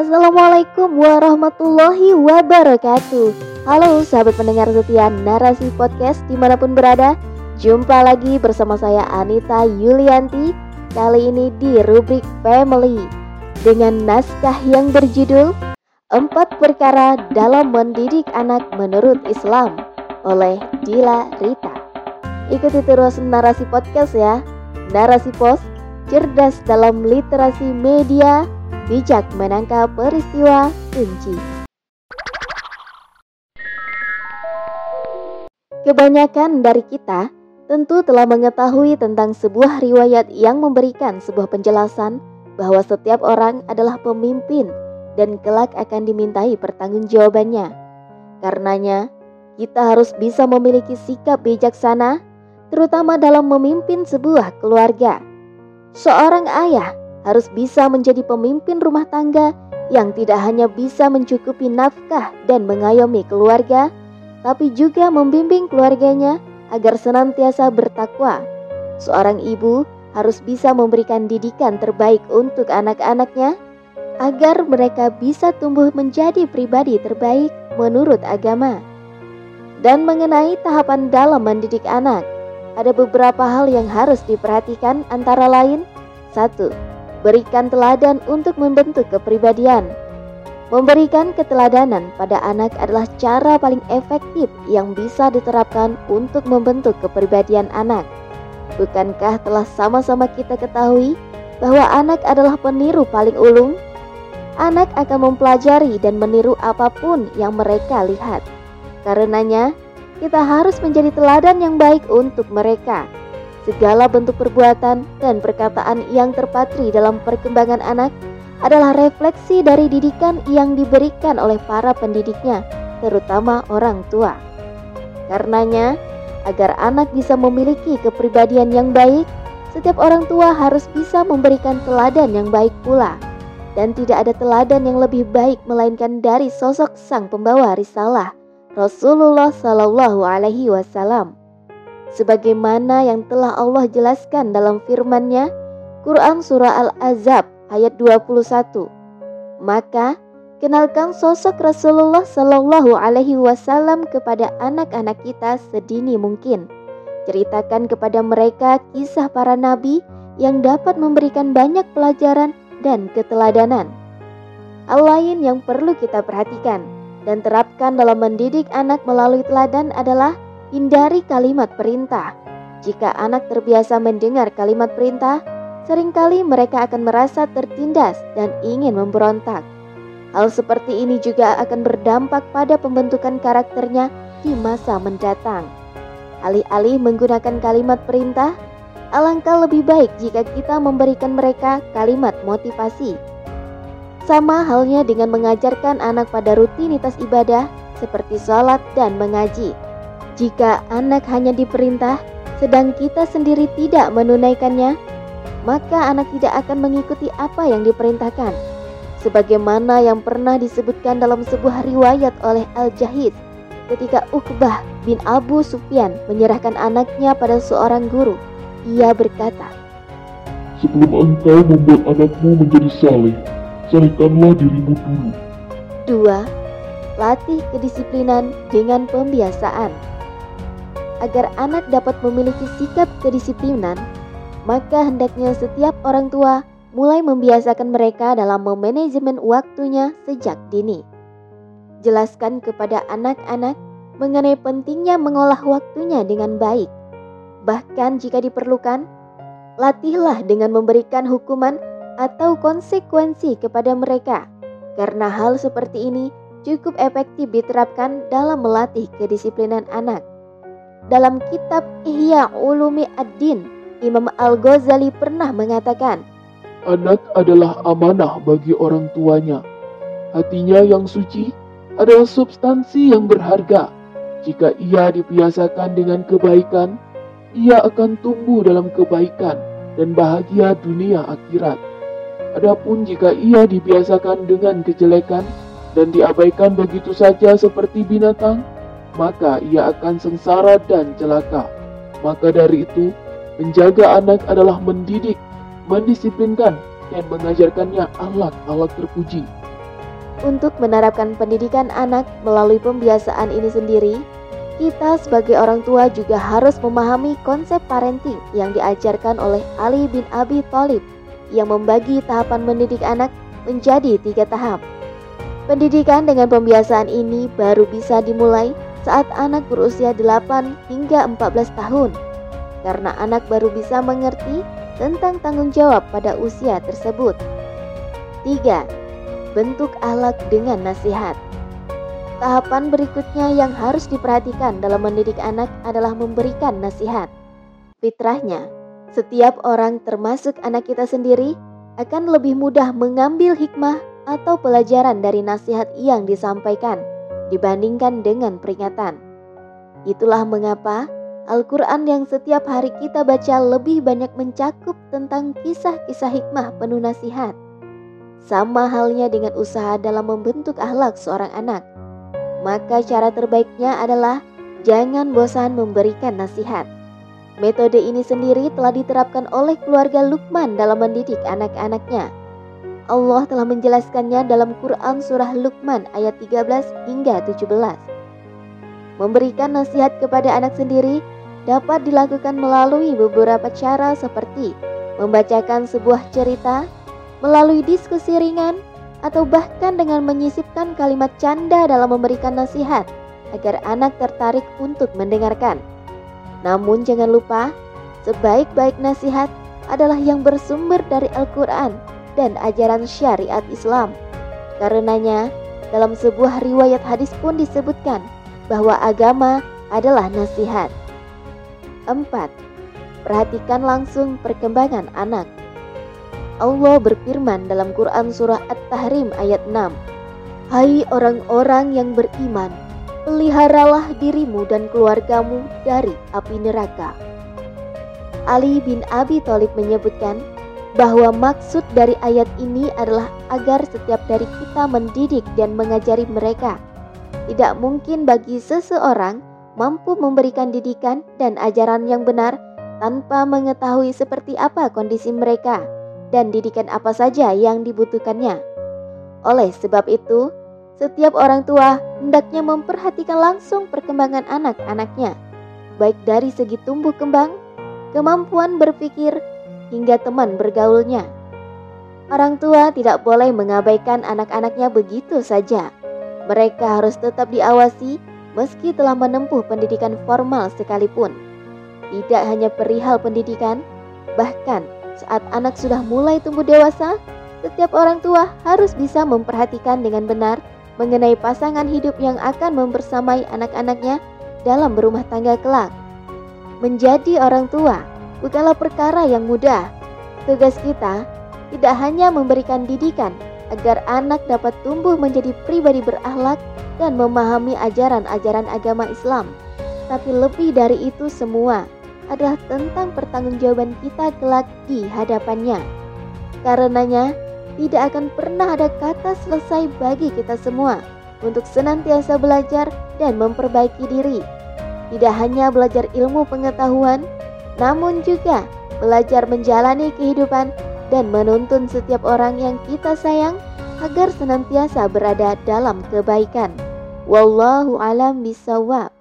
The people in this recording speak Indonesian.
Assalamualaikum warahmatullahi wabarakatuh. Halo sahabat pendengar setia narasi podcast di mana pun berada Jumpa lagi bersama saya Anita Yulianti Kali ini di rubrik Family Dengan naskah yang berjudul Empat perkara dalam mendidik anak menurut Islam Oleh Dila Rita. Ikuti terus narasi podcast ya. Narasi pos cerdas dalam literasi media, bijak menangkap peristiwa kunci. Kebanyakan dari kita tentu telah mengetahui tentang sebuah riwayat yang memberikan sebuah penjelasan bahwa setiap orang adalah pemimpin dan kelak akan dimintai pertanggungjawabannya. Karenanya, kita harus bisa memiliki sikap bijaksana, terutama dalam memimpin sebuah keluarga. Seorang ayah harus bisa menjadi pemimpin rumah tangga yang tidak hanya bisa mencukupi nafkah dan mengayomi keluarga, tapi juga membimbing keluarganya agar senantiasa bertakwa. Seorang ibu harus bisa memberikan didikan terbaik untuk anak-anaknya agar mereka bisa tumbuh menjadi pribadi terbaik menurut agama. Dan mengenai tahapan dalam mendidik anak, ada beberapa hal yang harus diperhatikan antara lain satu, Berikan teladan untuk membentuk kepribadian Memberikan keteladanan pada anak adalah cara paling efektif yang bisa diterapkan untuk membentuk kepribadian anak. Bukankah telah sama-sama kita ketahui bahwa anak adalah peniru paling ulung? Anak akan mempelajari dan meniru apa pun yang mereka lihat. Karenanya, kita harus menjadi teladan yang baik untuk mereka. Segala bentuk perbuatan dan perkataan yang terpatri dalam perkembangan anak adalah refleksi dari didikan yang diberikan oleh para pendidiknya, terutama orang tua. Karenanya, agar anak bisa memiliki kepribadian yang baik, setiap orang tua harus bisa memberikan teladan yang baik pula. Dan tidak ada teladan yang lebih baik melainkan dari sosok sang pembawa risalah Rasulullah Shallallahu Alaihi Wasallam. Sebagaimana yang telah Allah jelaskan dalam firman-Nya, Quran Surah Al-Azab ayat 21. Maka, kenalkan sosok Rasulullah Shallallahu Alaihi Wasallam kepada anak-anak kita sedini mungkin. Ceritakan kepada mereka kisah para nabi yang dapat memberikan banyak pelajaran dan keteladanan. Hal lain yang perlu kita perhatikan dan terapkan dalam mendidik anak melalui teladan adalah hindari kalimat perintah. Jika anak terbiasa mendengar kalimat perintah, sering kali mereka akan merasa tertindas dan ingin memberontak. Hal seperti ini juga akan berdampak pada pembentukan karakternya di masa mendatang. Alih-alih menggunakan kalimat perintah, alangkah lebih baik jika kita memberikan mereka kalimat motivasi sama halnya dengan mengajarkan anak pada rutinitas ibadah seperti sholat dan mengaji. Jika anak hanya diperintah, sedang kita sendiri tidak menunaikannya, maka anak tidak akan mengikuti apa yang diperintahkan. Sebagaimana yang pernah disebutkan dalam sebuah riwayat oleh Al-Jahid ketika Uqbah bin Abu Sufyan menyerahkan anaknya pada seorang guru. Ia berkata, Sebelum engkau membuat anakmu menjadi saleh, Selesaikanlah dirimu dulu. Dua, latih kedisiplinan dengan pembiasaan. Agar anak dapat memiliki sikap kedisiplinan, maka hendaknya setiap orang tua mulai membiasakan mereka dalam memanajemen waktunya sejak dini. Jelaskan kepada anak-anak mengenai pentingnya mengolah waktunya dengan baik. Bahkan jika diperlukan, latihlah dengan memberikan hukuman atau konsekuensi kepada mereka. Karena hal seperti ini cukup efektif diterapkan dalam melatih kedisiplinan anak. Dalam kitab Ihya Ulumi Ad-Din, Imam Al-Ghazali pernah mengatakan, Anak adalah amanah bagi orang tuanya. Hatinya yang suci adalah substansi yang berharga. Jika ia dibiasakan dengan kebaikan, ia akan tumbuh dalam kebaikan dan bahagia dunia akhirat. Adapun jika ia dibiasakan dengan kejelekan dan diabaikan begitu saja seperti binatang, maka ia akan sengsara dan celaka. Maka dari itu, menjaga anak adalah mendidik, mendisiplinkan, dan mengajarkannya alat-alat terpuji. Untuk menerapkan pendidikan anak melalui pembiasaan ini sendiri, kita sebagai orang tua juga harus memahami konsep parenting yang diajarkan oleh Ali bin Abi Thalib yang membagi tahapan mendidik anak menjadi tiga tahap. Pendidikan dengan pembiasaan ini baru bisa dimulai saat anak berusia 8 hingga 14 tahun karena anak baru bisa mengerti tentang tanggung jawab pada usia tersebut. 3. Bentuk ahlak dengan nasihat. Tahapan berikutnya yang harus diperhatikan dalam mendidik anak adalah memberikan nasihat. Fitrahnya, setiap orang termasuk anak kita sendiri akan lebih mudah mengambil hikmah atau pelajaran dari nasihat yang disampaikan dibandingkan dengan peringatan. Itulah mengapa Al-Quran yang setiap hari kita baca lebih banyak mencakup tentang kisah-kisah hikmah penuh nasihat. Sama halnya dengan usaha dalam membentuk akhlak seorang anak maka cara terbaiknya adalah jangan bosan memberikan nasihat. Metode ini sendiri telah diterapkan oleh keluarga Lukman dalam mendidik anak-anaknya. Allah telah menjelaskannya dalam Quran Surah Luqman ayat 13 hingga 17. Memberikan nasihat kepada anak sendiri dapat dilakukan melalui beberapa cara seperti membacakan sebuah cerita, melalui diskusi ringan, atau bahkan dengan menyisipkan kalimat canda dalam memberikan nasihat agar anak tertarik untuk mendengarkan. Namun jangan lupa, sebaik-baik nasihat adalah yang bersumber dari Al-Quran dan ajaran syariat Islam. Karenanya, dalam sebuah riwayat hadis pun disebutkan bahwa agama adalah nasihat. 4. Perhatikan langsung perkembangan anak. Allah berfirman dalam Quran Surah At-Tahrim ayat 6 Hai orang-orang yang beriman Peliharalah dirimu dan keluargamu dari api neraka Ali bin Abi Thalib menyebutkan bahwa maksud dari ayat ini adalah agar setiap dari kita mendidik dan mengajari mereka. Tidak mungkin bagi seseorang mampu memberikan didikan dan ajaran yang benar tanpa mengetahui seperti apa kondisi mereka dan didikan apa saja yang dibutuhkannya. Oleh sebab itu, setiap orang tua hendaknya memperhatikan langsung perkembangan anak-anaknya, baik dari segi tumbuh kembang, kemampuan berpikir, hingga teman bergaulnya. Orang tua tidak boleh mengabaikan anak-anaknya begitu saja. Mereka harus tetap diawasi meski telah menempuh pendidikan formal sekalipun. Tidak hanya perihal pendidikan, bahkan saat anak sudah mulai tumbuh dewasa, setiap orang tua harus bisa memperhatikan dengan benar mengenai pasangan hidup yang akan membersamai anak-anaknya dalam berumah tangga kelak. Menjadi orang tua bukanlah perkara yang mudah. Tugas kita tidak hanya memberikan didikan agar anak dapat tumbuh menjadi pribadi berakhlak dan memahami ajaran-ajaran agama Islam, tapi lebih dari itu semua adalah tentang pertanggungjawaban kita kelak di hadapannya. Karenanya, tidak akan pernah ada kata selesai bagi kita semua untuk senantiasa belajar dan memperbaiki diri. Tidak hanya belajar ilmu pengetahuan, namun juga belajar menjalani kehidupan dan menuntun setiap orang yang kita sayang agar senantiasa berada dalam kebaikan. Wallahu alam bisawab.